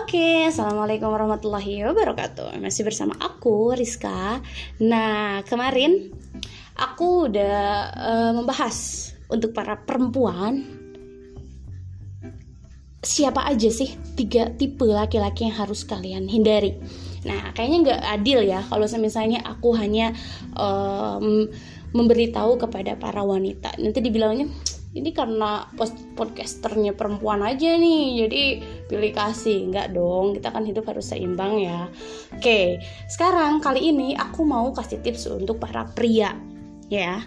Oke, assalamualaikum warahmatullahi wabarakatuh. Masih bersama aku Rizka. Nah, kemarin aku udah uh, membahas untuk para perempuan siapa aja sih tiga tipe laki-laki yang harus kalian hindari. Nah, kayaknya nggak adil ya kalau misalnya aku hanya um, memberitahu kepada para wanita. Nanti dibilangnya ini karena podcasternya perempuan aja nih jadi pilih kasih. Nggak dong kita kan hidup harus seimbang ya. Oke sekarang kali ini aku mau kasih tips untuk para pria ya.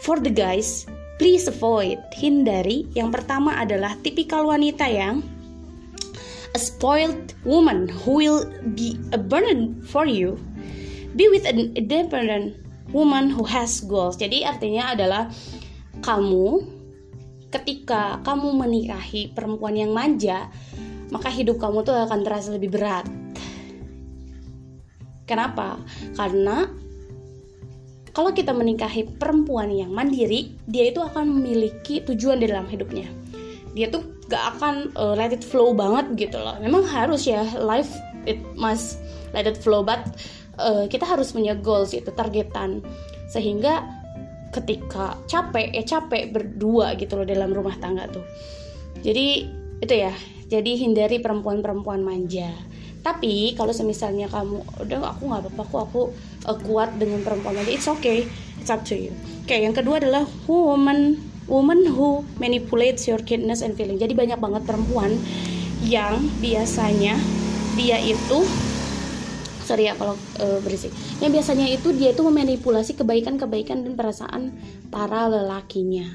For the guys please avoid hindari. Yang pertama adalah tipikal wanita yang a spoiled woman who will be a burden for you. Be with an independent woman who has goals. Jadi artinya adalah kamu ketika kamu menikahi perempuan yang manja, maka hidup kamu tuh akan terasa lebih berat. Kenapa? Karena kalau kita menikahi perempuan yang mandiri, dia itu akan memiliki tujuan di dalam hidupnya. Dia tuh gak akan uh, let it flow banget gitu loh. Memang harus ya life it must let it flow, but uh, kita harus punya goals itu targetan sehingga ketika capek ya capek berdua gitu loh dalam rumah tangga tuh. Jadi itu ya jadi hindari perempuan-perempuan manja. Tapi kalau semisalnya kamu udah aku nggak apa-apa aku aku uh, kuat dengan perempuan manja it's okay it's up to you. Oke okay, yang kedua adalah woman woman who manipulates your kidness and feeling. Jadi banyak banget perempuan yang biasanya dia itu sorry ya kalau uh, berisik. Yang biasanya itu dia itu memanipulasi kebaikan-kebaikan dan perasaan para lelakinya.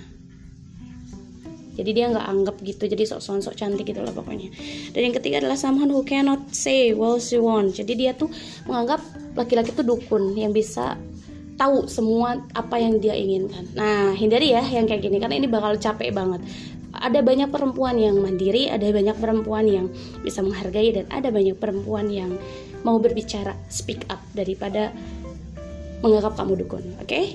Jadi dia nggak anggap gitu jadi sok sok cantik gitu lah pokoknya. Dan yang ketiga adalah someone who cannot say what she want jadi dia tuh menganggap laki-laki itu dukun yang bisa tahu semua apa yang dia inginkan. Nah hindari ya yang kayak gini karena ini bakal capek banget. Ada banyak perempuan yang mandiri, ada banyak perempuan yang bisa menghargai dan ada banyak perempuan yang mau berbicara, speak up daripada menganggap kamu dukun. Oke? Okay?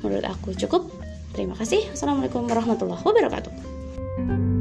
Menurut aku cukup. Terima kasih. Assalamualaikum warahmatullahi wabarakatuh.